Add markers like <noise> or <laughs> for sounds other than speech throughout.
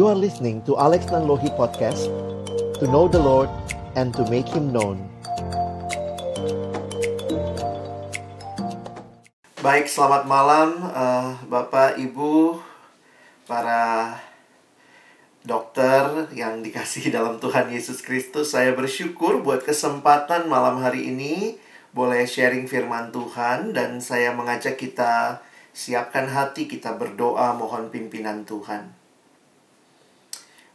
You are listening to Alex Nanlohi Podcast To know the Lord and to make Him known. Baik, selamat malam uh, Bapak, Ibu, para dokter yang dikasih dalam Tuhan Yesus Kristus. Saya bersyukur buat kesempatan malam hari ini Boleh sharing firman Tuhan Dan saya mengajak kita siapkan hati kita berdoa mohon pimpinan Tuhan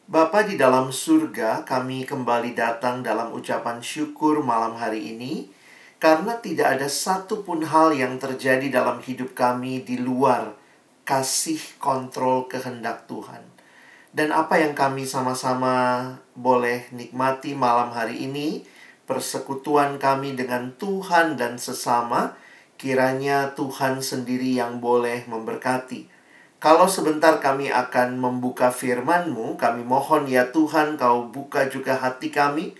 Bapa di dalam surga, kami kembali datang dalam ucapan syukur malam hari ini karena tidak ada satupun hal yang terjadi dalam hidup kami di luar kasih kontrol kehendak Tuhan. Dan apa yang kami sama-sama boleh nikmati malam hari ini, persekutuan kami dengan Tuhan dan sesama, kiranya Tuhan sendiri yang boleh memberkati. Kalau sebentar kami akan membuka firman-Mu, kami mohon ya Tuhan Kau buka juga hati kami.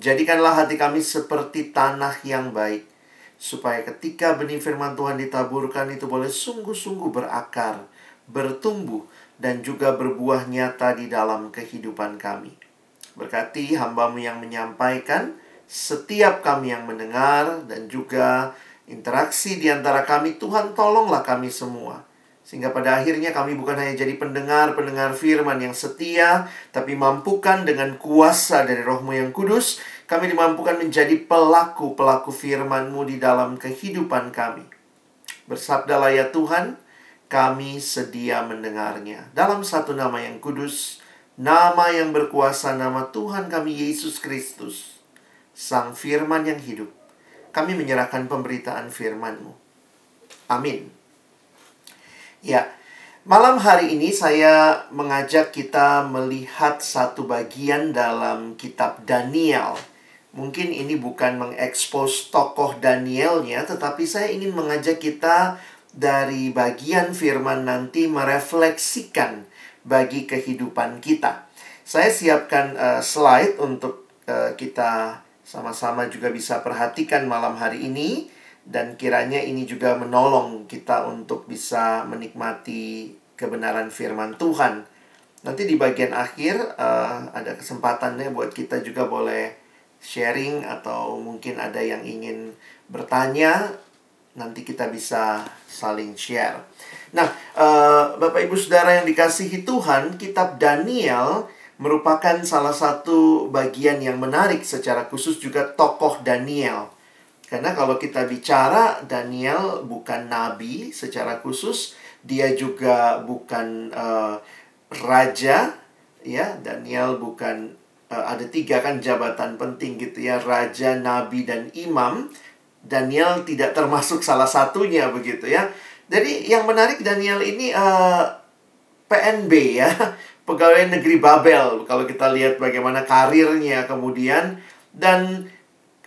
Jadikanlah hati kami seperti tanah yang baik. Supaya ketika benih firman Tuhan ditaburkan itu boleh sungguh-sungguh berakar, bertumbuh, dan juga berbuah nyata di dalam kehidupan kami. Berkati hambamu yang menyampaikan, setiap kami yang mendengar, dan juga interaksi di antara kami, Tuhan tolonglah kami semua sehingga pada akhirnya kami bukan hanya jadi pendengar-pendengar firman yang setia, tapi mampukan dengan kuasa dari rohmu yang kudus, kami dimampukan menjadi pelaku-pelaku firman-Mu di dalam kehidupan kami. Bersabdalah ya Tuhan, kami sedia mendengarnya. Dalam satu nama yang kudus, nama yang berkuasa, nama Tuhan kami Yesus Kristus, Sang Firman yang hidup. Kami menyerahkan pemberitaan firman-Mu. Amin. Ya, malam hari ini saya mengajak kita melihat satu bagian dalam kitab Daniel. Mungkin ini bukan mengekspos tokoh Danielnya, tetapi saya ingin mengajak kita dari bagian firman nanti merefleksikan bagi kehidupan kita. Saya siapkan uh, slide untuk uh, kita sama-sama juga bisa perhatikan malam hari ini dan kiranya ini juga menolong kita untuk bisa menikmati kebenaran firman Tuhan. Nanti di bagian akhir uh, ada kesempatannya buat kita juga boleh sharing atau mungkin ada yang ingin bertanya nanti kita bisa saling share. Nah, uh, Bapak Ibu Saudara yang dikasihi Tuhan, kitab Daniel merupakan salah satu bagian yang menarik secara khusus juga tokoh Daniel. Karena kalau kita bicara Daniel bukan nabi secara khusus, dia juga bukan uh, raja, ya. Daniel bukan uh, ada tiga kan jabatan penting gitu ya, raja, nabi dan imam. Daniel tidak termasuk salah satunya begitu ya. Jadi yang menarik Daniel ini uh, eh, PNB ya, <laughs> pegawai negeri Babel. Kalau kita lihat bagaimana karirnya kemudian dan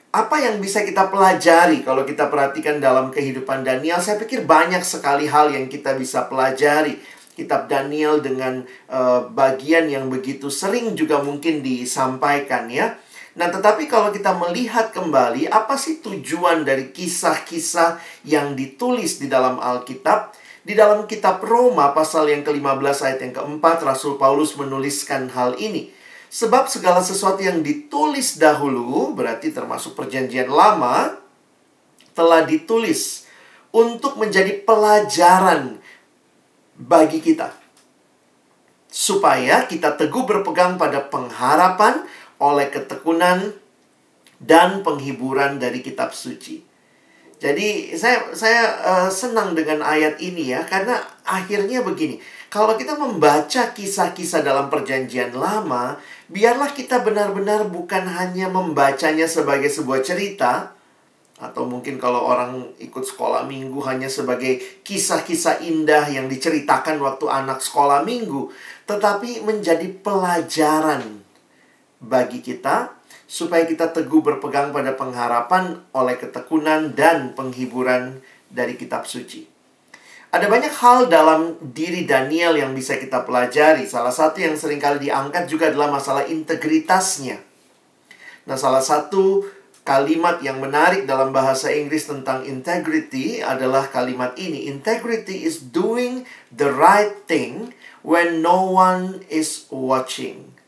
apa yang bisa kita pelajari kalau kita perhatikan dalam kehidupan Daniel? Saya pikir banyak sekali hal yang kita bisa pelajari. Kitab Daniel dengan uh, bagian yang begitu sering juga mungkin disampaikan ya. Nah, tetapi kalau kita melihat kembali apa sih tujuan dari kisah-kisah yang ditulis di dalam Alkitab? Di dalam kitab Roma pasal yang ke-15 ayat yang keempat Rasul Paulus menuliskan hal ini. Sebab segala sesuatu yang ditulis dahulu, berarti termasuk perjanjian lama, telah ditulis untuk menjadi pelajaran bagi kita. Supaya kita teguh berpegang pada pengharapan oleh ketekunan dan penghiburan dari kitab suci. Jadi saya saya uh, senang dengan ayat ini ya karena akhirnya begini. Kalau kita membaca kisah-kisah dalam perjanjian lama, biarlah kita benar-benar bukan hanya membacanya sebagai sebuah cerita, atau mungkin kalau orang ikut sekolah minggu hanya sebagai kisah-kisah indah yang diceritakan waktu anak sekolah minggu, tetapi menjadi pelajaran bagi kita supaya kita teguh berpegang pada pengharapan oleh ketekunan dan penghiburan dari kitab suci. Ada banyak hal dalam diri Daniel yang bisa kita pelajari. Salah satu yang sering kali diangkat juga adalah masalah integritasnya. Nah, salah satu kalimat yang menarik dalam bahasa Inggris tentang integrity adalah kalimat ini. Integrity is doing the right thing when no one is watching.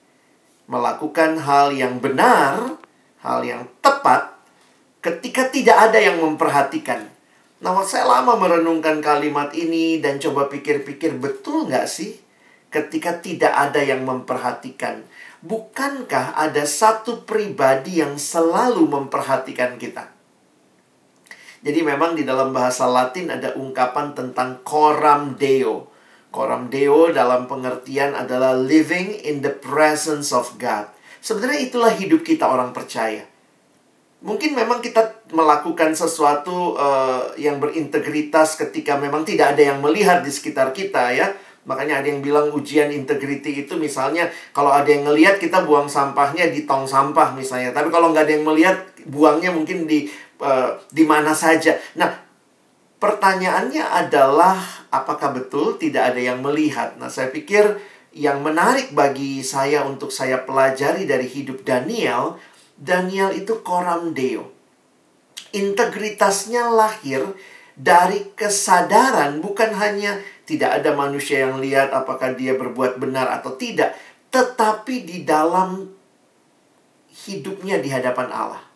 Melakukan hal yang benar, hal yang tepat ketika tidak ada yang memperhatikan. Nah, saya lama merenungkan kalimat ini dan coba pikir-pikir betul nggak sih ketika tidak ada yang memperhatikan bukankah ada satu pribadi yang selalu memperhatikan kita? Jadi memang di dalam bahasa Latin ada ungkapan tentang coram deo. Coram deo dalam pengertian adalah living in the presence of God. Sebenarnya itulah hidup kita orang percaya. Mungkin memang kita melakukan sesuatu uh, yang berintegritas ketika memang tidak ada yang melihat di sekitar kita ya Makanya ada yang bilang ujian integrity itu misalnya kalau ada yang ngelihat kita buang sampahnya di tong sampah misalnya. Tapi kalau nggak ada yang melihat buangnya mungkin di uh, di mana saja. Nah, pertanyaannya adalah apakah betul tidak ada yang melihat? Nah, saya pikir yang menarik bagi saya untuk saya pelajari dari hidup Daniel, Daniel itu koram deo. Integritasnya lahir dari kesadaran bukan hanya tidak ada manusia yang lihat apakah dia berbuat benar atau tidak, tetapi di dalam hidupnya di hadapan Allah.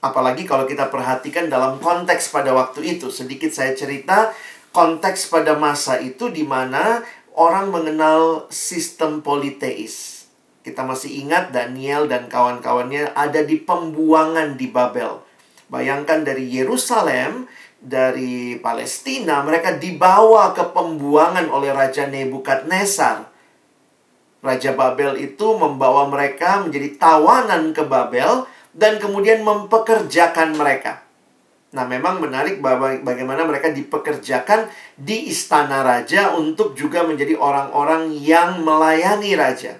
Apalagi kalau kita perhatikan dalam konteks pada waktu itu, sedikit saya cerita konteks pada masa itu di mana orang mengenal sistem politeis. Kita masih ingat Daniel dan kawan-kawannya ada di pembuangan di Babel. Bayangkan dari Yerusalem dari Palestina, mereka dibawa ke pembuangan oleh Raja Nebukadnezar. Raja Babel itu membawa mereka menjadi tawanan ke Babel dan kemudian mempekerjakan mereka. Nah, memang menarik bagaimana mereka dipekerjakan di istana raja untuk juga menjadi orang-orang yang melayani raja.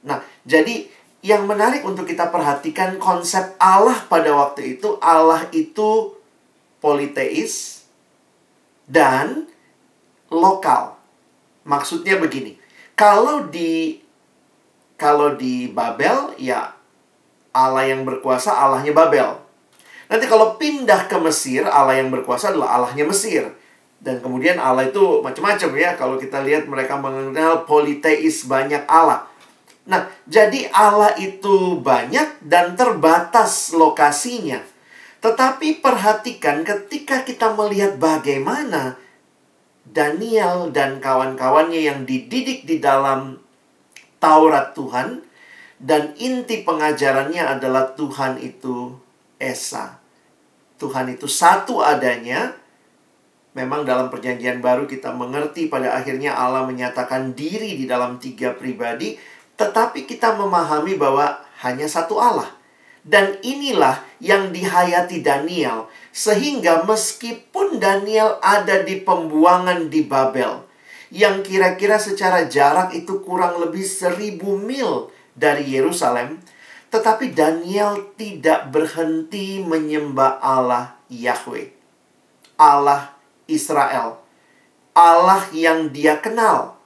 Nah, jadi yang menarik untuk kita perhatikan konsep Allah pada waktu itu, Allah itu politeis, dan lokal. Maksudnya begini, kalau di kalau di Babel ya Allah yang berkuasa Allahnya Babel. Nanti kalau pindah ke Mesir, Allah yang berkuasa adalah Allahnya Mesir. Dan kemudian Allah itu macam-macam ya. Kalau kita lihat mereka mengenal politeis banyak Allah. Nah, jadi Allah itu banyak dan terbatas lokasinya. Tetapi perhatikan ketika kita melihat bagaimana Daniel dan kawan-kawannya yang dididik di dalam Taurat Tuhan dan inti pengajarannya adalah Tuhan itu Esa. Tuhan itu satu adanya. Memang dalam perjanjian baru kita mengerti pada akhirnya Allah menyatakan diri di dalam tiga pribadi, tetapi kita memahami bahwa hanya satu Allah. Dan inilah yang dihayati Daniel. Sehingga meskipun Daniel ada di pembuangan di Babel, yang kira-kira secara jarak itu kurang lebih seribu mil dari Yerusalem, tetapi Daniel tidak berhenti menyembah Allah Yahweh. Allah Israel. Allah yang dia kenal.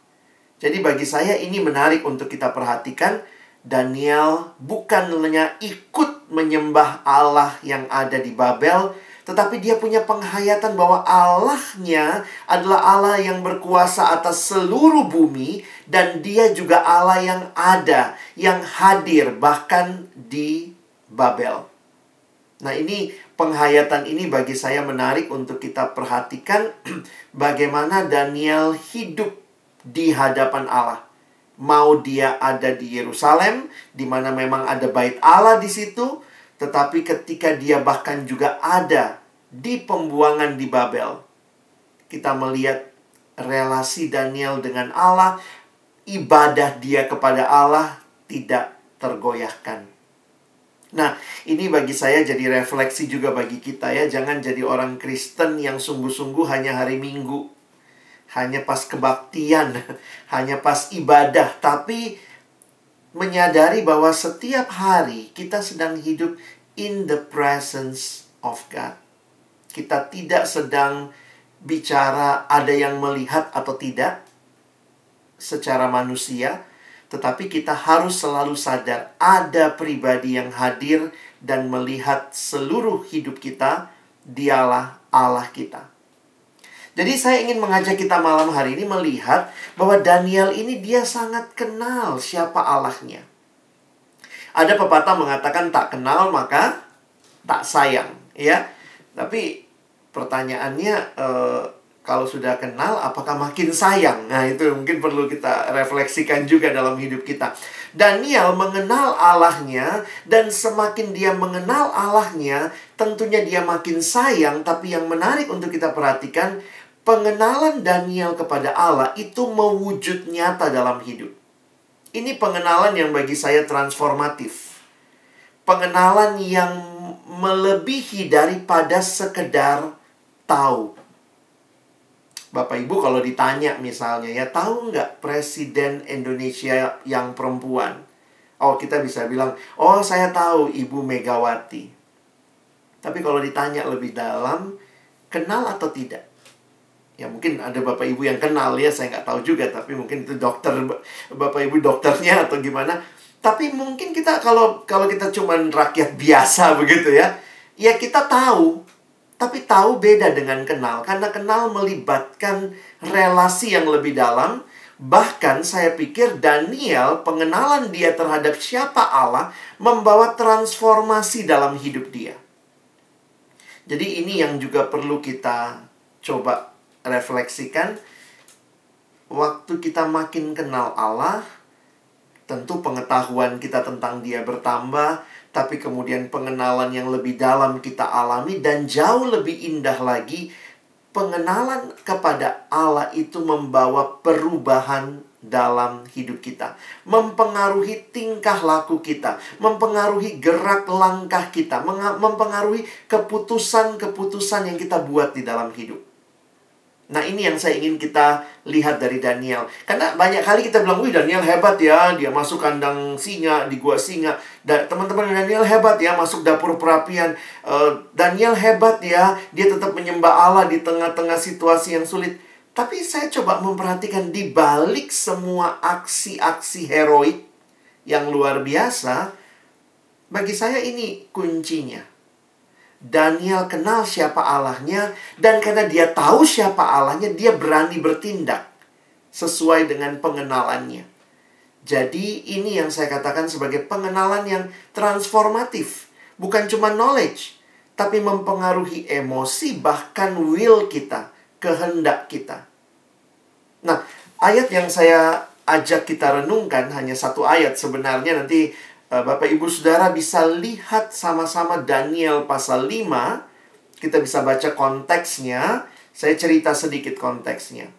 Jadi bagi saya ini menarik untuk kita perhatikan Daniel bukan hanya ikut menyembah Allah yang ada di Babel, tetapi dia punya penghayatan bahwa Allahnya adalah Allah yang berkuasa atas seluruh bumi dan dia juga Allah yang ada, yang hadir bahkan di Babel. Nah, ini penghayatan ini bagi saya menarik untuk kita perhatikan <clears throat> bagaimana Daniel hidup di hadapan Allah mau dia ada di Yerusalem, di mana memang ada bait Allah di situ, tetapi ketika dia bahkan juga ada di pembuangan di Babel, kita melihat relasi Daniel dengan Allah, ibadah dia kepada Allah tidak tergoyahkan. Nah, ini bagi saya jadi refleksi juga bagi kita ya. Jangan jadi orang Kristen yang sungguh-sungguh hanya hari Minggu hanya pas kebaktian, <laughs> hanya pas ibadah, tapi menyadari bahwa setiap hari kita sedang hidup in the presence of God. Kita tidak sedang bicara ada yang melihat atau tidak secara manusia, Tetapi kita harus selalu sadar ada pribadi yang hadir dan melihat seluruh hidup kita, dialah Allah kita. Jadi saya ingin mengajak kita malam hari ini melihat bahwa Daniel ini dia sangat kenal siapa Allahnya. Ada pepatah mengatakan tak kenal maka tak sayang, ya. Tapi pertanyaannya eh, kalau sudah kenal apakah makin sayang? Nah, itu mungkin perlu kita refleksikan juga dalam hidup kita. Daniel mengenal Allahnya dan semakin dia mengenal Allahnya, tentunya dia makin sayang, tapi yang menarik untuk kita perhatikan pengenalan Daniel kepada Allah itu mewujud nyata dalam hidup. Ini pengenalan yang bagi saya transformatif. Pengenalan yang melebihi daripada sekedar tahu. Bapak Ibu kalau ditanya misalnya ya tahu nggak Presiden Indonesia yang perempuan? Oh kita bisa bilang, oh saya tahu Ibu Megawati. Tapi kalau ditanya lebih dalam, kenal atau tidak? ya mungkin ada bapak ibu yang kenal ya saya nggak tahu juga tapi mungkin itu dokter bapak ibu dokternya atau gimana tapi mungkin kita kalau kalau kita cuman rakyat biasa begitu ya ya kita tahu tapi tahu beda dengan kenal karena kenal melibatkan relasi yang lebih dalam. Bahkan saya pikir Daniel pengenalan dia terhadap siapa Allah membawa transformasi dalam hidup dia. Jadi ini yang juga perlu kita coba refleksikan. Waktu kita makin kenal Allah, tentu pengetahuan kita tentang Dia bertambah, tapi kemudian pengenalan yang lebih dalam kita alami dan jauh lebih indah lagi pengenalan kepada Allah itu membawa perubahan dalam hidup kita, mempengaruhi tingkah laku kita, mempengaruhi gerak langkah kita, mempengaruhi keputusan-keputusan yang kita buat di dalam hidup. Nah ini yang saya ingin kita lihat dari Daniel. Karena banyak kali kita bilang, wih Daniel hebat ya, dia masuk kandang singa, di gua singa. Dan teman-teman Daniel hebat ya, masuk dapur perapian. Uh, Daniel hebat ya, dia tetap menyembah Allah di tengah-tengah situasi yang sulit. Tapi saya coba memperhatikan di balik semua aksi-aksi heroik yang luar biasa, bagi saya ini kuncinya. Daniel kenal siapa Allahnya dan karena dia tahu siapa Allahnya dia berani bertindak sesuai dengan pengenalannya. Jadi ini yang saya katakan sebagai pengenalan yang transformatif, bukan cuma knowledge, tapi mempengaruhi emosi bahkan will kita, kehendak kita. Nah, ayat yang saya ajak kita renungkan hanya satu ayat sebenarnya nanti Bapak Ibu Saudara bisa lihat sama-sama Daniel pasal 5. Kita bisa baca konteksnya. Saya cerita sedikit konteksnya.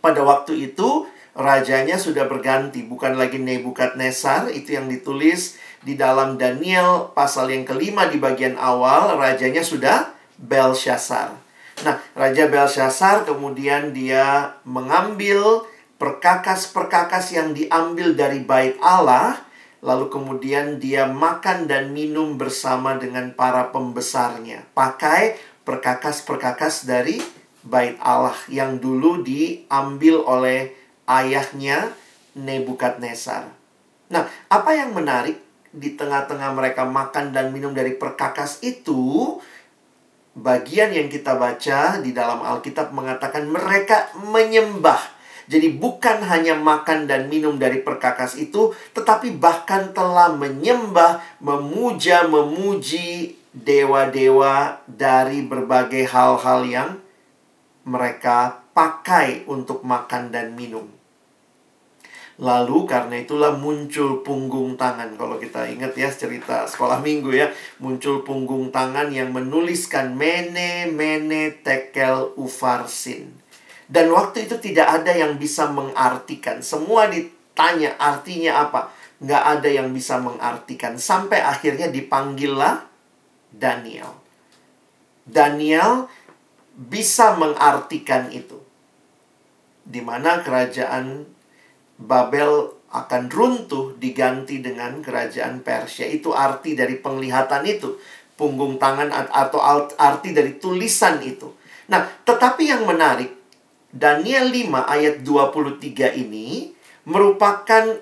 Pada waktu itu, rajanya sudah berganti. Bukan lagi Nebukadnezar, itu yang ditulis di dalam Daniel pasal yang kelima di bagian awal. Rajanya sudah Belshazzar. Nah, Raja Belshazzar kemudian dia mengambil perkakas-perkakas yang diambil dari bait Allah Lalu kemudian dia makan dan minum bersama dengan para pembesarnya. Pakai perkakas-perkakas dari bait Allah yang dulu diambil oleh ayahnya Nebukadnezar. Nah, apa yang menarik di tengah-tengah mereka makan dan minum dari perkakas itu, bagian yang kita baca di dalam Alkitab mengatakan mereka menyembah jadi bukan hanya makan dan minum dari perkakas itu, tetapi bahkan telah menyembah, memuja, memuji dewa-dewa dari berbagai hal-hal yang mereka pakai untuk makan dan minum. Lalu karena itulah muncul punggung tangan. Kalau kita ingat ya cerita sekolah minggu ya. Muncul punggung tangan yang menuliskan mene mene tekel ufarsin. Dan waktu itu tidak ada yang bisa mengartikan. Semua ditanya artinya apa. Nggak ada yang bisa mengartikan. Sampai akhirnya dipanggillah Daniel. Daniel bisa mengartikan itu. Di mana kerajaan Babel akan runtuh diganti dengan kerajaan Persia. Itu arti dari penglihatan itu. Punggung tangan atau arti dari tulisan itu. Nah, tetapi yang menarik Daniel 5 ayat 23 ini merupakan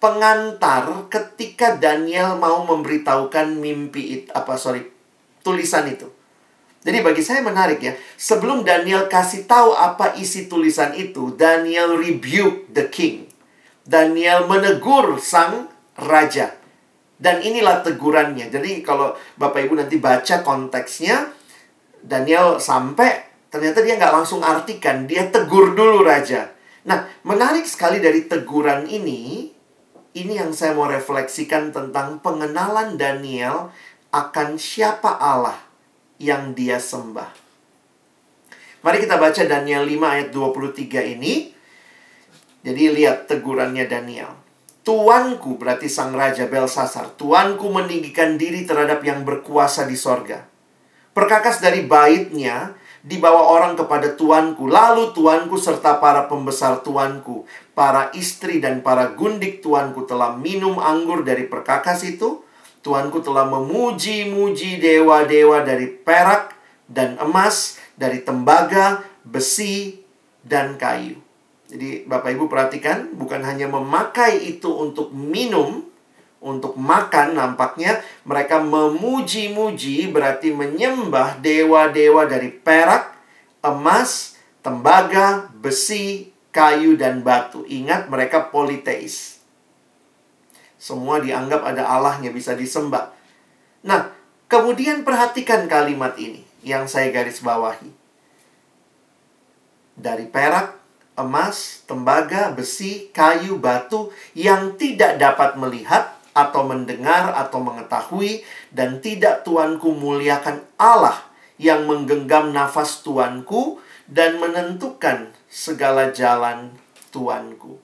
pengantar ketika Daniel mau memberitahukan mimpi itu apa sorry tulisan itu. Jadi bagi saya menarik ya. Sebelum Daniel kasih tahu apa isi tulisan itu, Daniel rebuke the king. Daniel menegur sang raja. Dan inilah tegurannya. Jadi kalau Bapak Ibu nanti baca konteksnya, Daniel sampai ternyata dia nggak langsung artikan, dia tegur dulu raja. Nah, menarik sekali dari teguran ini, ini yang saya mau refleksikan tentang pengenalan Daniel akan siapa Allah yang dia sembah. Mari kita baca Daniel 5 ayat 23 ini. Jadi lihat tegurannya Daniel. Tuanku berarti sang raja Belsasar. Tuanku meninggikan diri terhadap yang berkuasa di sorga. Perkakas dari baitnya dibawa orang kepada tuanku. Lalu tuanku serta para pembesar tuanku, para istri dan para gundik tuanku telah minum anggur dari perkakas itu. Tuanku telah memuji-muji dewa-dewa dari perak dan emas, dari tembaga, besi, dan kayu. Jadi Bapak Ibu perhatikan, bukan hanya memakai itu untuk minum, untuk makan nampaknya mereka memuji-muji berarti menyembah dewa-dewa dari perak, emas, tembaga, besi, kayu dan batu. Ingat mereka politeis. Semua dianggap ada Allahnya bisa disembah. Nah, kemudian perhatikan kalimat ini yang saya garis bawahi. Dari perak, emas, tembaga, besi, kayu, batu yang tidak dapat melihat atau mendengar atau mengetahui dan tidak tuanku muliakan Allah yang menggenggam nafas tuanku dan menentukan segala jalan tuanku.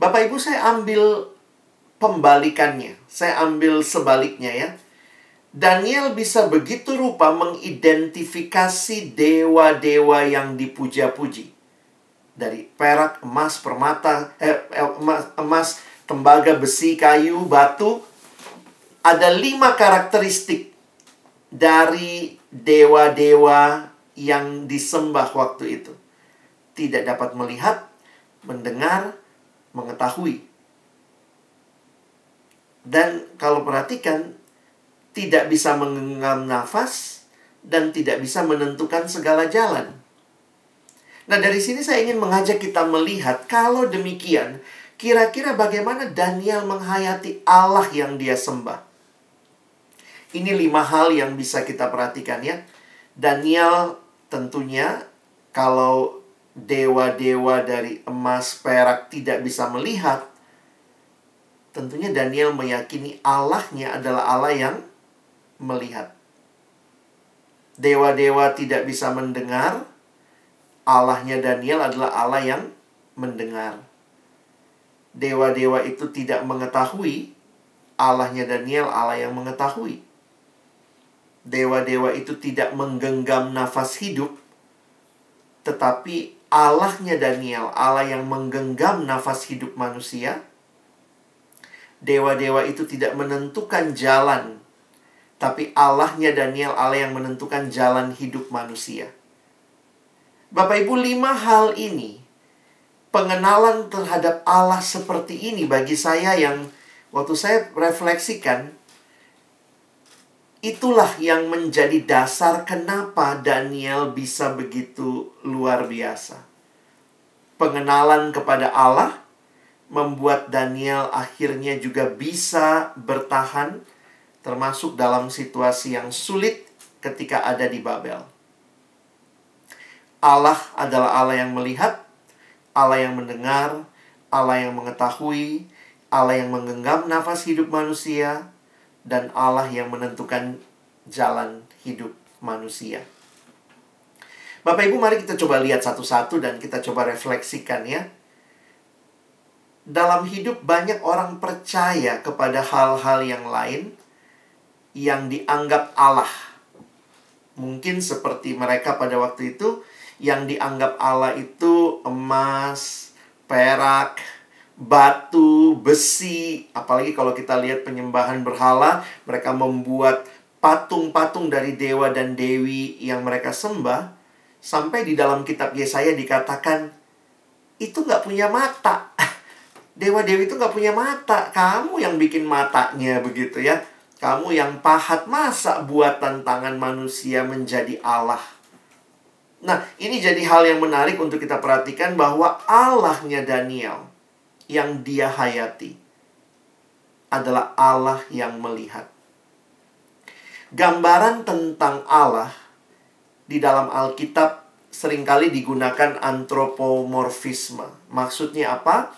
Bapak Ibu saya ambil pembalikannya. Saya ambil sebaliknya ya. Daniel bisa begitu rupa mengidentifikasi dewa-dewa yang dipuja-puji. Dari perak, emas, permata, eh, emas, emas, tembaga, besi, kayu, batu. Ada lima karakteristik dari dewa-dewa yang disembah waktu itu. Tidak dapat melihat, mendengar, mengetahui. Dan kalau perhatikan, tidak bisa menggenggam nafas dan tidak bisa menentukan segala jalan. Nah, dari sini saya ingin mengajak kita melihat kalau demikian, kira-kira bagaimana Daniel menghayati Allah yang dia sembah. Ini lima hal yang bisa kita perhatikan ya. Daniel tentunya kalau dewa-dewa dari emas perak tidak bisa melihat, tentunya Daniel meyakini Allahnya adalah Allah yang melihat. Dewa-dewa tidak bisa mendengar, Allahnya Daniel adalah Allah yang mendengar. Dewa-dewa itu tidak mengetahui, Allahnya Daniel Allah yang mengetahui. Dewa-dewa itu tidak menggenggam nafas hidup, tetapi Allahnya Daniel, Allah yang menggenggam nafas hidup manusia, dewa-dewa itu tidak menentukan jalan, tapi Allahnya Daniel Allah yang menentukan jalan hidup manusia. Bapak Ibu, lima hal ini, pengenalan terhadap Allah seperti ini bagi saya yang waktu saya refleksikan, itulah yang menjadi dasar kenapa Daniel bisa begitu luar biasa. Pengenalan kepada Allah membuat Daniel akhirnya juga bisa bertahan termasuk dalam situasi yang sulit ketika ada di Babel. Allah adalah Allah yang melihat, Allah yang mendengar, Allah yang mengetahui, Allah yang menggenggam nafas hidup manusia, dan Allah yang menentukan jalan hidup manusia. Bapak Ibu, mari kita coba lihat satu-satu dan kita coba refleksikan ya dalam hidup banyak orang percaya kepada hal-hal yang lain yang dianggap Allah. Mungkin seperti mereka pada waktu itu yang dianggap Allah itu emas, perak, batu, besi. Apalagi kalau kita lihat penyembahan berhala, mereka membuat patung-patung dari dewa dan dewi yang mereka sembah. Sampai di dalam kitab Yesaya dikatakan, itu nggak punya mata. <laughs> Dewa-dewi itu nggak punya mata. Kamu yang bikin matanya begitu ya. Kamu yang pahat masa buatan tangan manusia menjadi Allah. Nah, ini jadi hal yang menarik untuk kita perhatikan bahwa Allahnya Daniel yang dia hayati adalah Allah yang melihat. Gambaran tentang Allah di dalam Alkitab sering kali digunakan antropomorfisme. Maksudnya apa?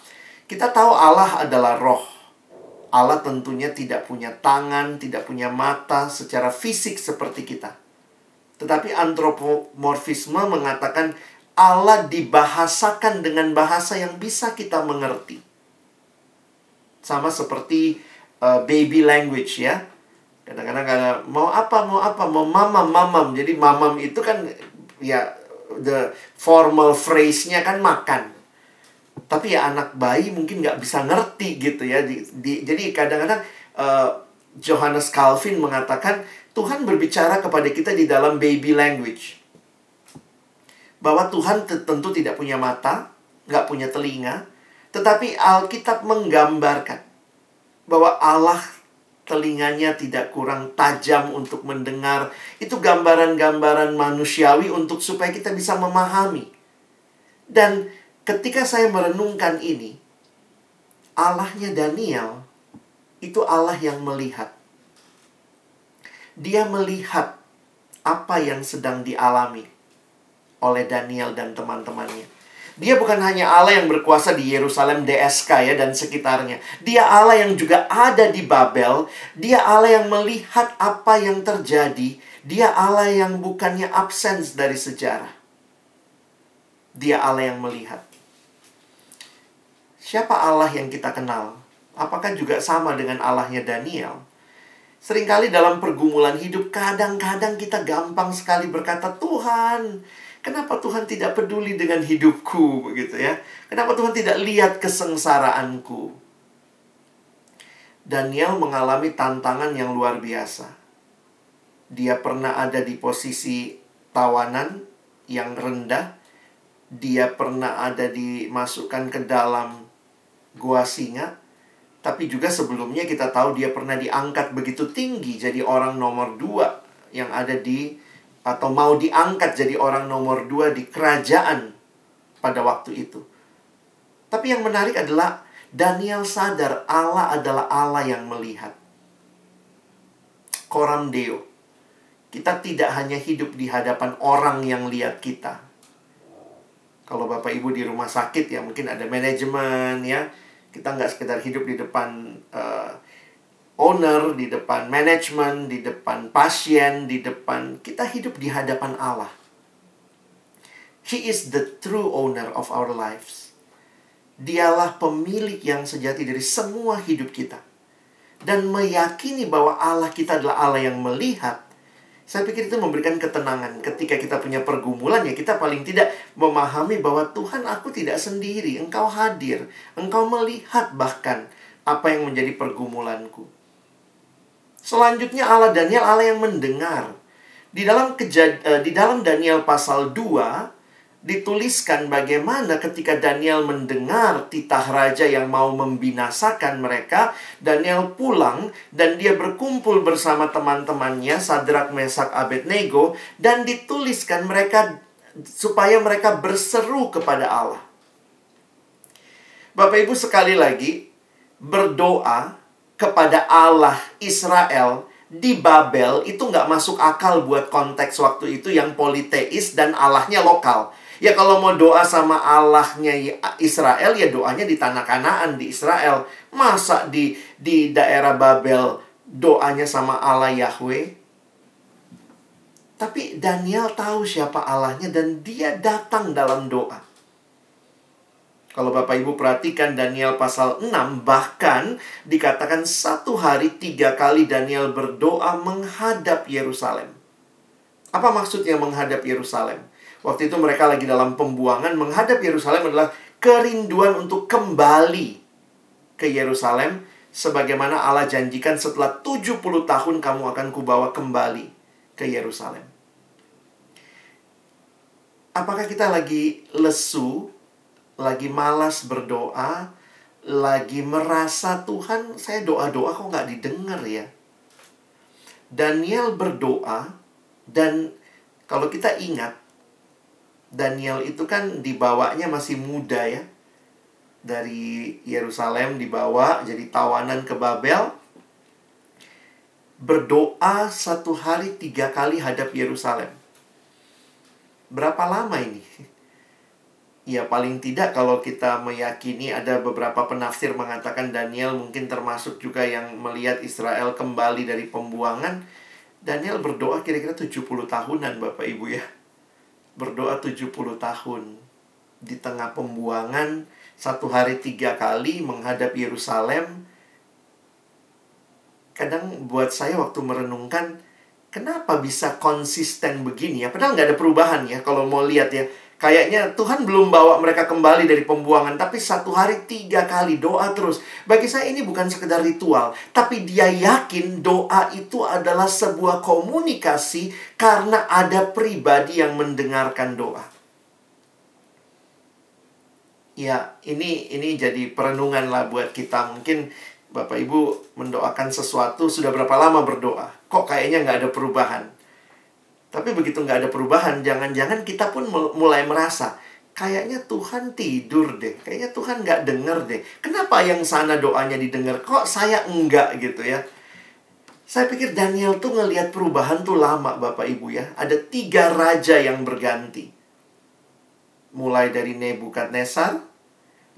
Kita tahu Allah adalah roh. Allah tentunya tidak punya tangan, tidak punya mata secara fisik seperti kita. Tetapi antropomorfisme mengatakan Allah dibahasakan dengan bahasa yang bisa kita mengerti. Sama seperti uh, baby language ya. Kadang-kadang kalau mau apa, mau apa, mau mamam, mamam. Jadi mamam itu kan ya the formal phrase-nya kan makan tapi ya anak bayi mungkin nggak bisa ngerti gitu ya di, di, jadi kadang-kadang uh, Johannes Calvin mengatakan Tuhan berbicara kepada kita di dalam baby language. Bahwa Tuhan tentu tidak punya mata nggak punya telinga tetapi Alkitab menggambarkan bahwa Allah telinganya tidak kurang tajam untuk mendengar. Itu gambaran-gambaran manusiawi untuk supaya kita bisa memahami. Dan ketika saya merenungkan ini, Allahnya Daniel itu Allah yang melihat. Dia melihat apa yang sedang dialami oleh Daniel dan teman-temannya. Dia bukan hanya Allah yang berkuasa di Yerusalem DSK ya dan sekitarnya. Dia Allah yang juga ada di Babel. Dia Allah yang melihat apa yang terjadi. Dia Allah yang bukannya absen dari sejarah. Dia Allah yang melihat. Siapa Allah yang kita kenal? Apakah juga sama dengan Allahnya Daniel? Seringkali dalam pergumulan hidup, kadang-kadang kita gampang sekali berkata, Tuhan, kenapa Tuhan tidak peduli dengan hidupku? Begitu ya. Kenapa Tuhan tidak lihat kesengsaraanku? Daniel mengalami tantangan yang luar biasa. Dia pernah ada di posisi tawanan yang rendah. Dia pernah ada dimasukkan ke dalam gua singa. Tapi juga sebelumnya kita tahu dia pernah diangkat begitu tinggi jadi orang nomor dua yang ada di atau mau diangkat jadi orang nomor dua di kerajaan pada waktu itu. Tapi yang menarik adalah Daniel sadar Allah adalah Allah yang melihat. Koram Deo. Kita tidak hanya hidup di hadapan orang yang lihat kita. Kalau Bapak Ibu di rumah sakit ya mungkin ada manajemen ya kita nggak sekedar hidup di depan uh, owner, di depan manajemen, di depan pasien, di depan kita hidup di hadapan Allah. He is the true owner of our lives. Dialah pemilik yang sejati dari semua hidup kita. Dan meyakini bahwa Allah kita adalah Allah yang melihat saya pikir itu memberikan ketenangan ketika kita punya pergumulan ya kita paling tidak memahami bahwa Tuhan aku tidak sendiri, Engkau hadir, Engkau melihat bahkan apa yang menjadi pergumulanku. Selanjutnya Allah Daniel Allah yang mendengar. Di dalam kejad, uh, di dalam Daniel pasal 2 dituliskan bagaimana ketika Daniel mendengar titah raja yang mau membinasakan mereka, Daniel pulang dan dia berkumpul bersama teman-temannya Sadrak, Mesak, Abednego dan dituliskan mereka supaya mereka berseru kepada Allah. Bapak Ibu sekali lagi berdoa kepada Allah Israel di Babel itu nggak masuk akal buat konteks waktu itu yang politeis dan Allahnya lokal. Ya kalau mau doa sama Allahnya Israel ya doanya di tanah Kanaan di Israel. Masa di di daerah Babel doanya sama Allah Yahweh? Tapi Daniel tahu siapa Allahnya dan dia datang dalam doa. Kalau Bapak Ibu perhatikan Daniel pasal 6 bahkan dikatakan satu hari tiga kali Daniel berdoa menghadap Yerusalem. Apa maksudnya menghadap Yerusalem? Waktu itu mereka lagi dalam pembuangan menghadap Yerusalem adalah kerinduan untuk kembali ke Yerusalem sebagaimana Allah janjikan setelah 70 tahun kamu akan kubawa kembali ke Yerusalem. Apakah kita lagi lesu, lagi malas berdoa, lagi merasa Tuhan saya doa-doa kok nggak didengar ya. Daniel berdoa dan kalau kita ingat Daniel itu kan dibawanya masih muda ya. Dari Yerusalem dibawa jadi tawanan ke Babel. Berdoa satu hari tiga kali hadap Yerusalem. Berapa lama ini? Ya paling tidak kalau kita meyakini ada beberapa penafsir mengatakan Daniel mungkin termasuk juga yang melihat Israel kembali dari pembuangan. Daniel berdoa kira-kira 70 tahunan Bapak Ibu ya. Berdoa 70 tahun. Di tengah pembuangan, satu hari tiga kali menghadap Yerusalem. Kadang buat saya waktu merenungkan, kenapa bisa konsisten begini ya? Padahal nggak ada perubahan ya kalau mau lihat ya Kayaknya Tuhan belum bawa mereka kembali dari pembuangan, tapi satu hari tiga kali doa terus. Bagi saya ini bukan sekedar ritual, tapi dia yakin doa itu adalah sebuah komunikasi karena ada pribadi yang mendengarkan doa. Ya, ini ini jadi perenungan lah buat kita. Mungkin Bapak Ibu mendoakan sesuatu sudah berapa lama berdoa? Kok kayaknya nggak ada perubahan? Tapi begitu nggak ada perubahan, jangan-jangan kita pun mulai merasa, kayaknya Tuhan tidur deh. Kayaknya Tuhan nggak denger deh. Kenapa yang sana doanya didengar? Kok saya enggak gitu ya? Saya pikir Daniel tuh ngelihat perubahan tuh lama Bapak Ibu ya. Ada tiga raja yang berganti. Mulai dari Nebukadnezar,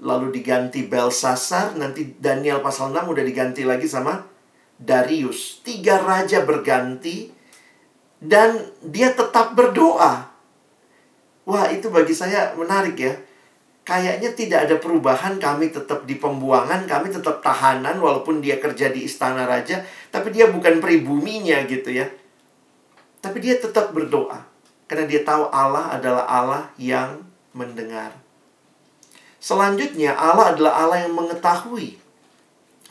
lalu diganti Belsasar, nanti Daniel pasal 6 udah diganti lagi sama Darius. Tiga raja berganti, dan dia tetap berdoa. Wah, itu bagi saya menarik ya. Kayaknya tidak ada perubahan, kami tetap di pembuangan, kami tetap tahanan walaupun dia kerja di istana raja, tapi dia bukan pribuminya gitu ya. Tapi dia tetap berdoa karena dia tahu Allah adalah Allah yang mendengar. Selanjutnya, Allah adalah Allah yang mengetahui.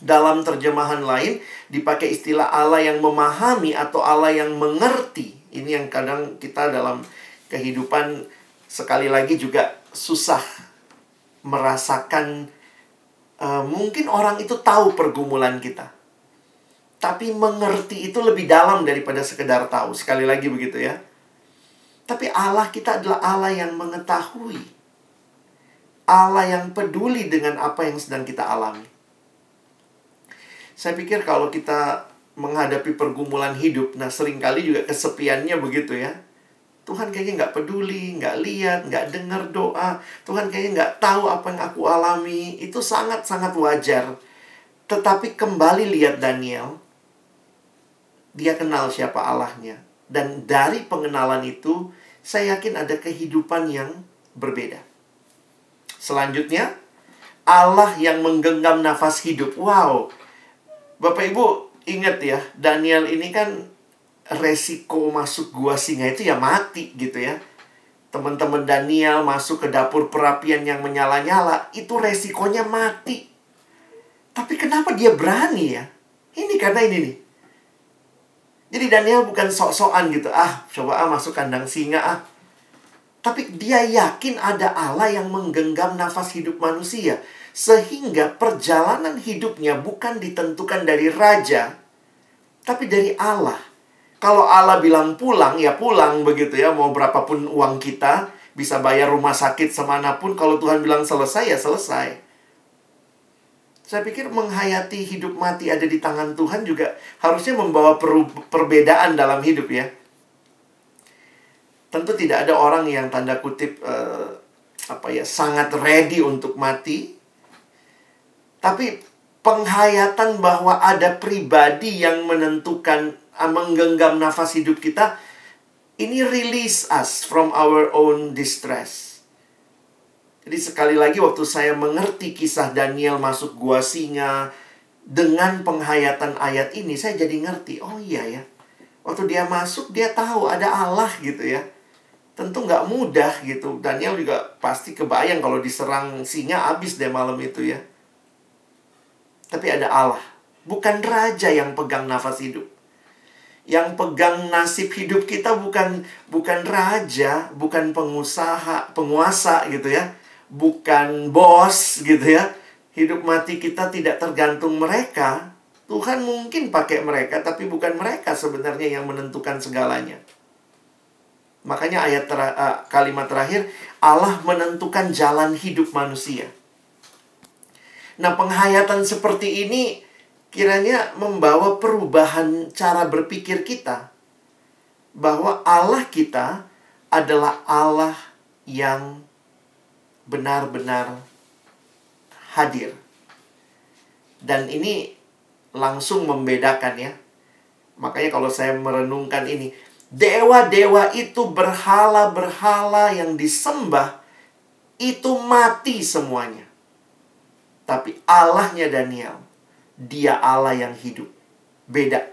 Dalam terjemahan lain dipakai istilah Allah yang memahami atau Allah yang mengerti. Ini yang kadang kita dalam kehidupan sekali lagi juga susah merasakan uh, mungkin orang itu tahu pergumulan kita. Tapi mengerti itu lebih dalam daripada sekedar tahu. Sekali lagi begitu ya. Tapi Allah kita adalah Allah yang mengetahui. Allah yang peduli dengan apa yang sedang kita alami. Saya pikir kalau kita menghadapi pergumulan hidup, nah sering kali juga kesepiannya begitu ya. Tuhan kayaknya nggak peduli, nggak lihat, nggak dengar doa. Tuhan kayaknya nggak tahu apa yang aku alami. Itu sangat-sangat wajar. Tetapi kembali lihat Daniel. Dia kenal siapa Allahnya. Dan dari pengenalan itu, saya yakin ada kehidupan yang berbeda. Selanjutnya, Allah yang menggenggam nafas hidup. Wow, Bapak Ibu ingat ya, Daniel ini kan resiko masuk gua singa itu ya mati gitu ya. Teman-teman Daniel masuk ke dapur perapian yang menyala-nyala, itu resikonya mati. Tapi kenapa dia berani ya? Ini karena ini nih. Jadi Daniel bukan sok-sokan gitu, ah coba ah masuk kandang singa ah. Tapi dia yakin ada Allah yang menggenggam nafas hidup manusia. Sehingga perjalanan hidupnya bukan ditentukan dari raja, tapi dari Allah. Kalau Allah bilang pulang, ya pulang begitu ya. Mau berapapun uang kita, bisa bayar rumah sakit semanapun. Kalau Tuhan bilang selesai, ya selesai. Saya pikir menghayati hidup mati ada di tangan Tuhan juga harusnya membawa perbedaan dalam hidup ya. Tentu tidak ada orang yang tanda kutip uh, apa ya sangat ready untuk mati tapi penghayatan bahwa ada pribadi yang menentukan ah, menggenggam nafas hidup kita ini release us from our own distress. Jadi sekali lagi waktu saya mengerti kisah Daniel masuk gua singa dengan penghayatan ayat ini saya jadi ngerti, oh iya ya. Waktu dia masuk dia tahu ada Allah gitu ya. Tentu nggak mudah gitu. Daniel juga pasti kebayang kalau diserang singa habis deh malam itu ya. Tapi ada Allah. Bukan raja yang pegang nafas hidup. Yang pegang nasib hidup kita bukan bukan raja, bukan pengusaha, penguasa gitu ya. Bukan bos gitu ya. hidup mati kita tidak tergantung mereka, Tuhan mungkin pakai mereka, tapi bukan mereka sebenarnya yang menentukan segalanya. Makanya ayat ter uh, kalimat terakhir, Allah menentukan jalan hidup manusia. Nah, penghayatan seperti ini kiranya membawa perubahan cara berpikir kita. Bahwa Allah kita adalah Allah yang benar-benar hadir. Dan ini langsung membedakan ya. Makanya kalau saya merenungkan ini, dewa-dewa itu berhala-berhala yang disembah itu mati semuanya. Tapi Allahnya Daniel, dia Allah yang hidup. Beda.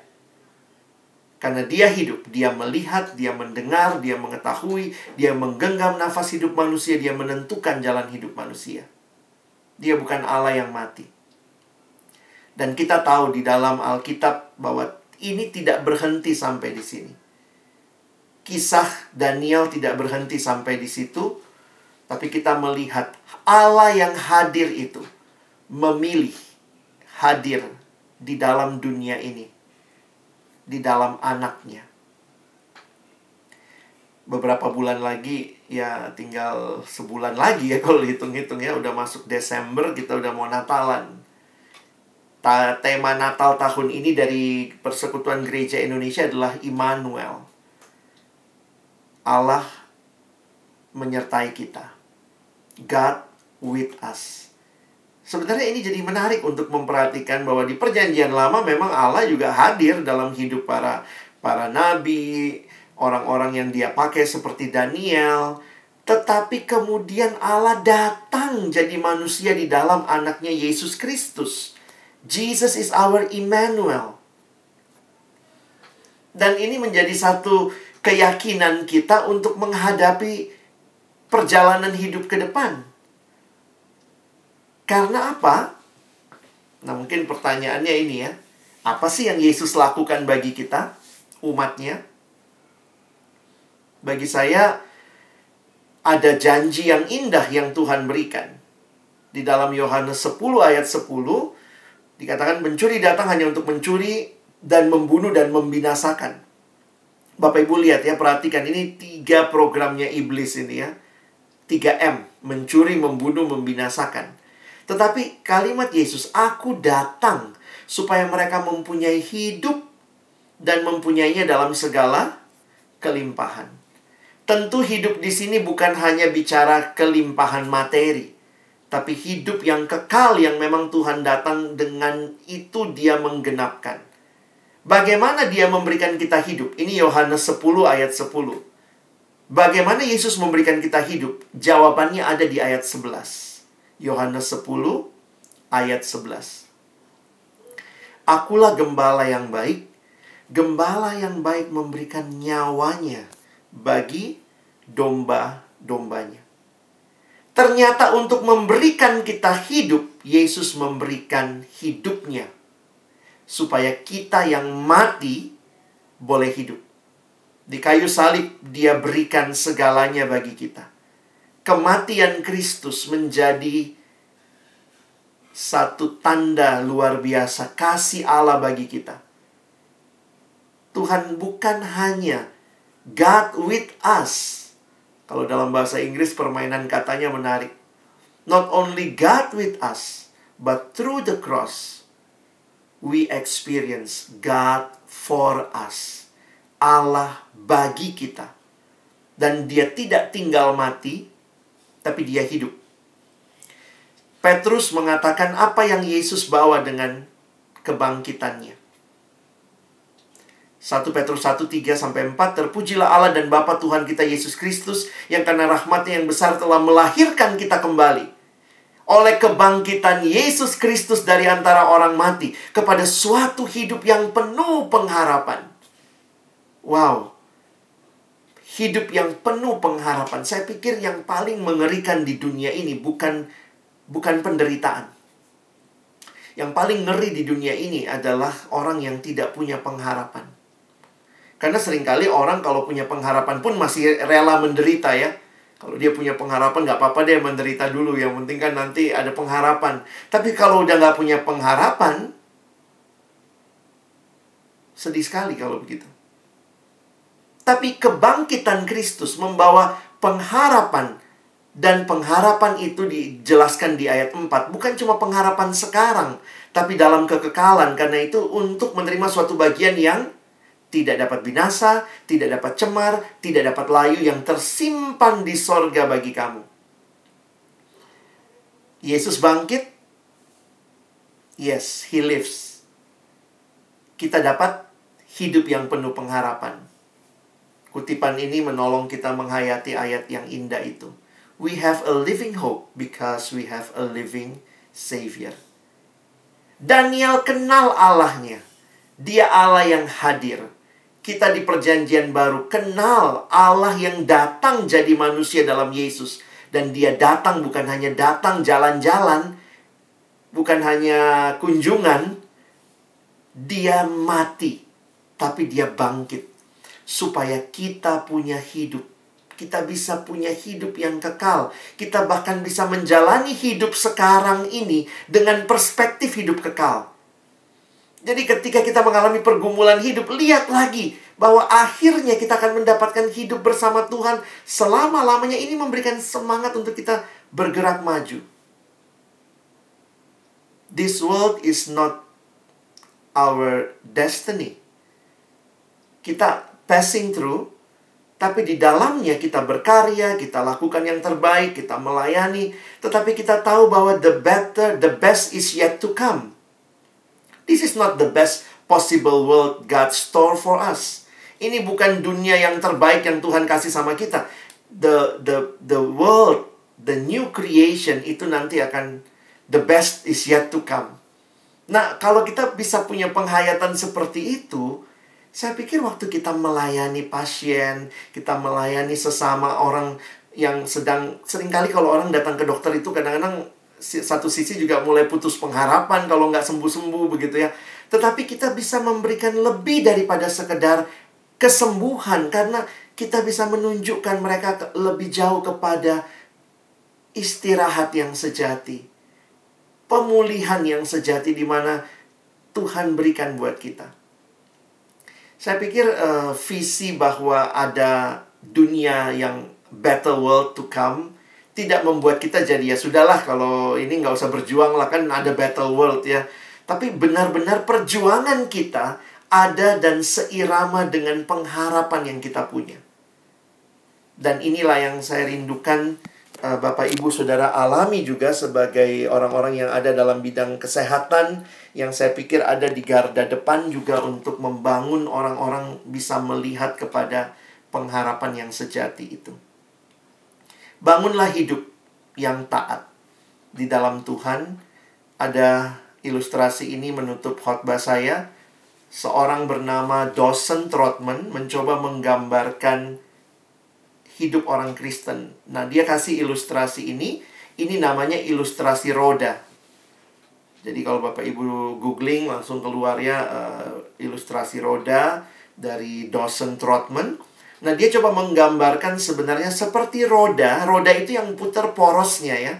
Karena dia hidup, dia melihat, dia mendengar, dia mengetahui, dia menggenggam nafas hidup manusia, dia menentukan jalan hidup manusia. Dia bukan Allah yang mati. Dan kita tahu di dalam Alkitab bahwa ini tidak berhenti sampai di sini. Kisah Daniel tidak berhenti sampai di situ, tapi kita melihat Allah yang hadir itu memilih hadir di dalam dunia ini, di dalam anaknya. Beberapa bulan lagi, ya tinggal sebulan lagi ya kalau hitung-hitung ya, udah masuk Desember, kita udah mau Natalan. Ta tema Natal tahun ini dari Persekutuan Gereja Indonesia adalah Immanuel. Allah menyertai kita. God with us. Sebenarnya ini jadi menarik untuk memperhatikan bahwa di perjanjian lama memang Allah juga hadir dalam hidup para para nabi, orang-orang yang dia pakai seperti Daniel. Tetapi kemudian Allah datang jadi manusia di dalam anaknya Yesus Kristus. Jesus is our Emmanuel. Dan ini menjadi satu keyakinan kita untuk menghadapi perjalanan hidup ke depan. Karena apa? Nah, mungkin pertanyaannya ini ya. Apa sih yang Yesus lakukan bagi kita, umatnya? Bagi saya, ada janji yang indah yang Tuhan berikan. Di dalam Yohanes 10 ayat 10, Dikatakan mencuri datang hanya untuk mencuri dan membunuh dan membinasakan. Bapak Ibu lihat ya, perhatikan ini tiga programnya iblis ini ya. 3M, mencuri, membunuh, membinasakan. Tetapi kalimat Yesus, aku datang supaya mereka mempunyai hidup dan mempunyainya dalam segala kelimpahan. Tentu hidup di sini bukan hanya bicara kelimpahan materi, tapi hidup yang kekal yang memang Tuhan datang dengan itu dia menggenapkan. Bagaimana dia memberikan kita hidup? Ini Yohanes 10 ayat 10. Bagaimana Yesus memberikan kita hidup? Jawabannya ada di ayat 11. Yohanes 10 ayat 11. Akulah gembala yang baik. Gembala yang baik memberikan nyawanya bagi domba-dombanya. Ternyata untuk memberikan kita hidup, Yesus memberikan hidupnya. Supaya kita yang mati boleh hidup. Di kayu salib dia berikan segalanya bagi kita. Kematian Kristus menjadi satu tanda luar biasa kasih Allah bagi kita. Tuhan bukan hanya God with us, kalau dalam bahasa Inggris permainan katanya menarik. Not only God with us, but through the cross we experience God for us. Allah bagi kita. Dan dia tidak tinggal mati, tapi dia hidup. Petrus mengatakan apa yang Yesus bawa dengan kebangkitannya. 1 Petrus 1, 3 sampai 4 Terpujilah Allah dan Bapa Tuhan kita Yesus Kristus yang karena rahmatnya yang besar telah melahirkan kita kembali oleh kebangkitan Yesus Kristus dari antara orang mati kepada suatu hidup yang penuh pengharapan. Wow. Hidup yang penuh pengharapan. Saya pikir yang paling mengerikan di dunia ini bukan bukan penderitaan. Yang paling ngeri di dunia ini adalah orang yang tidak punya pengharapan. Karena sering kali orang kalau punya pengharapan pun masih rela menderita ya. Kalau dia punya pengharapan nggak apa-apa deh menderita dulu. Yang penting kan nanti ada pengharapan. Tapi kalau udah nggak punya pengharapan, sedih sekali kalau begitu. Tapi kebangkitan Kristus membawa pengharapan dan pengharapan itu dijelaskan di ayat 4 bukan cuma pengharapan sekarang tapi dalam kekekalan karena itu untuk menerima suatu bagian yang tidak dapat binasa, tidak dapat cemar, tidak dapat layu yang tersimpan di sorga bagi kamu. Yesus bangkit. Yes, he lives. Kita dapat hidup yang penuh pengharapan. Kutipan ini menolong kita menghayati ayat yang indah itu. We have a living hope because we have a living Savior. Daniel kenal Allahnya. Dia Allah yang hadir kita di Perjanjian Baru kenal Allah yang datang jadi manusia dalam Yesus, dan Dia datang bukan hanya datang jalan-jalan, bukan hanya kunjungan, Dia mati, tapi Dia bangkit supaya kita punya hidup. Kita bisa punya hidup yang kekal. Kita bahkan bisa menjalani hidup sekarang ini dengan perspektif hidup kekal. Jadi ketika kita mengalami pergumulan hidup, lihat lagi bahwa akhirnya kita akan mendapatkan hidup bersama Tuhan selama-lamanya. Ini memberikan semangat untuk kita bergerak maju. This world is not our destiny. Kita passing through, tapi di dalamnya kita berkarya, kita lakukan yang terbaik, kita melayani, tetapi kita tahu bahwa the better, the best is yet to come. This is not the best possible world God store for us. Ini bukan dunia yang terbaik yang Tuhan kasih sama kita. The the the world, the new creation itu nanti akan the best is yet to come. Nah, kalau kita bisa punya penghayatan seperti itu, saya pikir waktu kita melayani pasien, kita melayani sesama orang yang sedang sering kali kalau orang datang ke dokter itu kadang-kadang satu sisi juga mulai putus pengharapan kalau nggak sembuh-sembuh begitu ya. Tetapi kita bisa memberikan lebih daripada sekedar kesembuhan karena kita bisa menunjukkan mereka lebih jauh kepada istirahat yang sejati. Pemulihan yang sejati di mana Tuhan berikan buat kita. Saya pikir uh, visi bahwa ada dunia yang better world to come tidak membuat kita jadi ya sudahlah kalau ini nggak usah berjuang lah kan ada battle world ya. Tapi benar-benar perjuangan kita ada dan seirama dengan pengharapan yang kita punya. Dan inilah yang saya rindukan uh, Bapak Ibu Saudara alami juga sebagai orang-orang yang ada dalam bidang kesehatan yang saya pikir ada di garda depan juga untuk membangun orang-orang bisa melihat kepada pengharapan yang sejati itu. Bangunlah hidup yang taat di dalam Tuhan. Ada ilustrasi ini menutup khotbah saya. Seorang bernama Dawson Trotman mencoba menggambarkan hidup orang Kristen. Nah, dia kasih ilustrasi ini. Ini namanya ilustrasi roda. Jadi kalau Bapak Ibu googling langsung keluar ya uh, ilustrasi roda dari Dawson Trotman. Nah, dia coba menggambarkan sebenarnya seperti roda. Roda itu yang putar porosnya ya.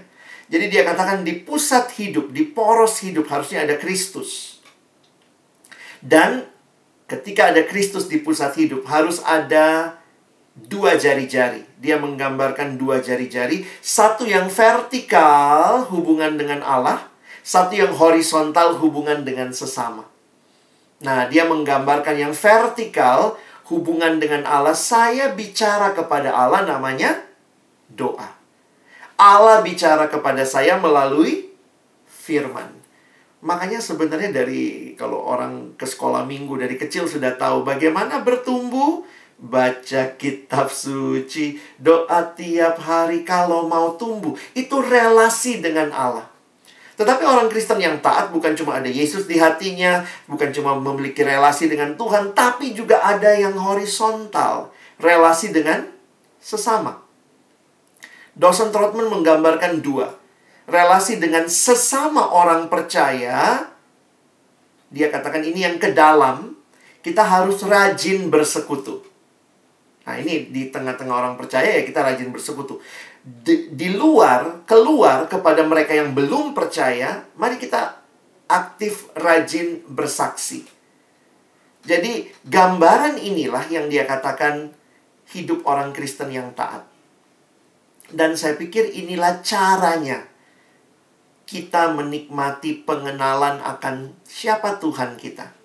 Jadi dia katakan di pusat hidup, di poros hidup harusnya ada Kristus. Dan ketika ada Kristus di pusat hidup, harus ada dua jari-jari. Dia menggambarkan dua jari-jari. Satu yang vertikal hubungan dengan Allah. Satu yang horizontal hubungan dengan sesama. Nah, dia menggambarkan yang vertikal hubungan dengan Allah, saya bicara kepada Allah namanya doa. Allah bicara kepada saya melalui firman. Makanya sebenarnya dari kalau orang ke sekolah minggu dari kecil sudah tahu bagaimana bertumbuh, baca kitab suci, doa tiap hari kalau mau tumbuh. Itu relasi dengan Allah. Tetapi orang Kristen yang taat bukan cuma ada Yesus di hatinya, bukan cuma memiliki relasi dengan Tuhan, tapi juga ada yang horizontal, relasi dengan sesama. Dosen Trotman menggambarkan dua. Relasi dengan sesama orang percaya, dia katakan ini yang ke dalam, kita harus rajin bersekutu. Nah, ini di tengah-tengah orang percaya ya kita rajin bersekutu. Di, di luar, keluar kepada mereka yang belum percaya, mari kita aktif rajin bersaksi. Jadi, gambaran inilah yang dia katakan hidup orang Kristen yang taat. Dan saya pikir inilah caranya kita menikmati pengenalan akan siapa Tuhan kita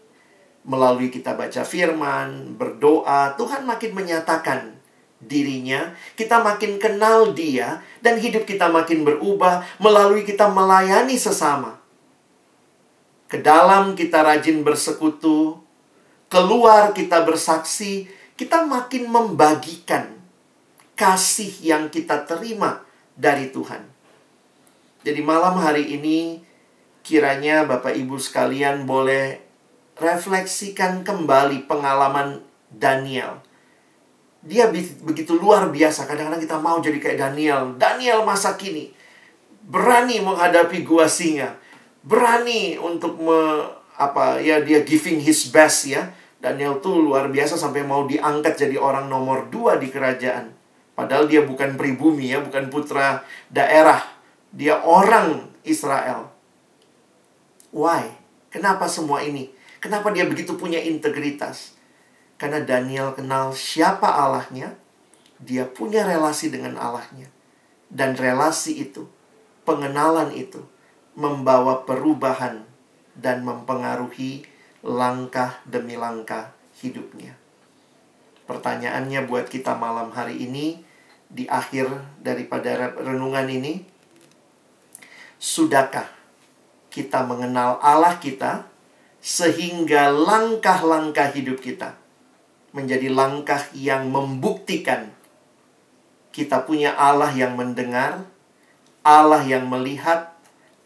melalui kita baca firman, berdoa, Tuhan makin menyatakan dirinya, kita makin kenal dia, dan hidup kita makin berubah melalui kita melayani sesama. Ke dalam kita rajin bersekutu, keluar kita bersaksi, kita makin membagikan kasih yang kita terima dari Tuhan. Jadi malam hari ini kiranya Bapak Ibu sekalian boleh refleksikan kembali pengalaman Daniel. Dia begitu luar biasa. Kadang-kadang kita mau jadi kayak Daniel. Daniel masa kini berani menghadapi gua singa. Berani untuk me, apa ya dia giving his best ya. Daniel tuh luar biasa sampai mau diangkat jadi orang nomor dua di kerajaan. Padahal dia bukan pribumi ya, bukan putra daerah. Dia orang Israel. Why? Kenapa semua ini? Kenapa dia begitu punya integritas? Karena Daniel kenal siapa Allahnya, dia punya relasi dengan Allahnya. Dan relasi itu, pengenalan itu, membawa perubahan dan mempengaruhi langkah demi langkah hidupnya. Pertanyaannya buat kita malam hari ini, di akhir daripada renungan ini, sudahkah kita mengenal Allah kita sehingga langkah-langkah hidup kita menjadi langkah yang membuktikan kita punya Allah yang mendengar, Allah yang melihat,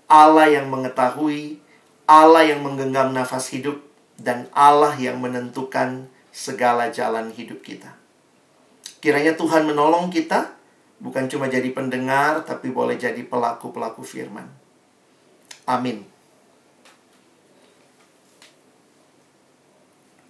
Allah yang mengetahui, Allah yang menggenggam nafas hidup, dan Allah yang menentukan segala jalan hidup kita. Kiranya Tuhan menolong kita, bukan cuma jadi pendengar, tapi boleh jadi pelaku-pelaku firman. Amin.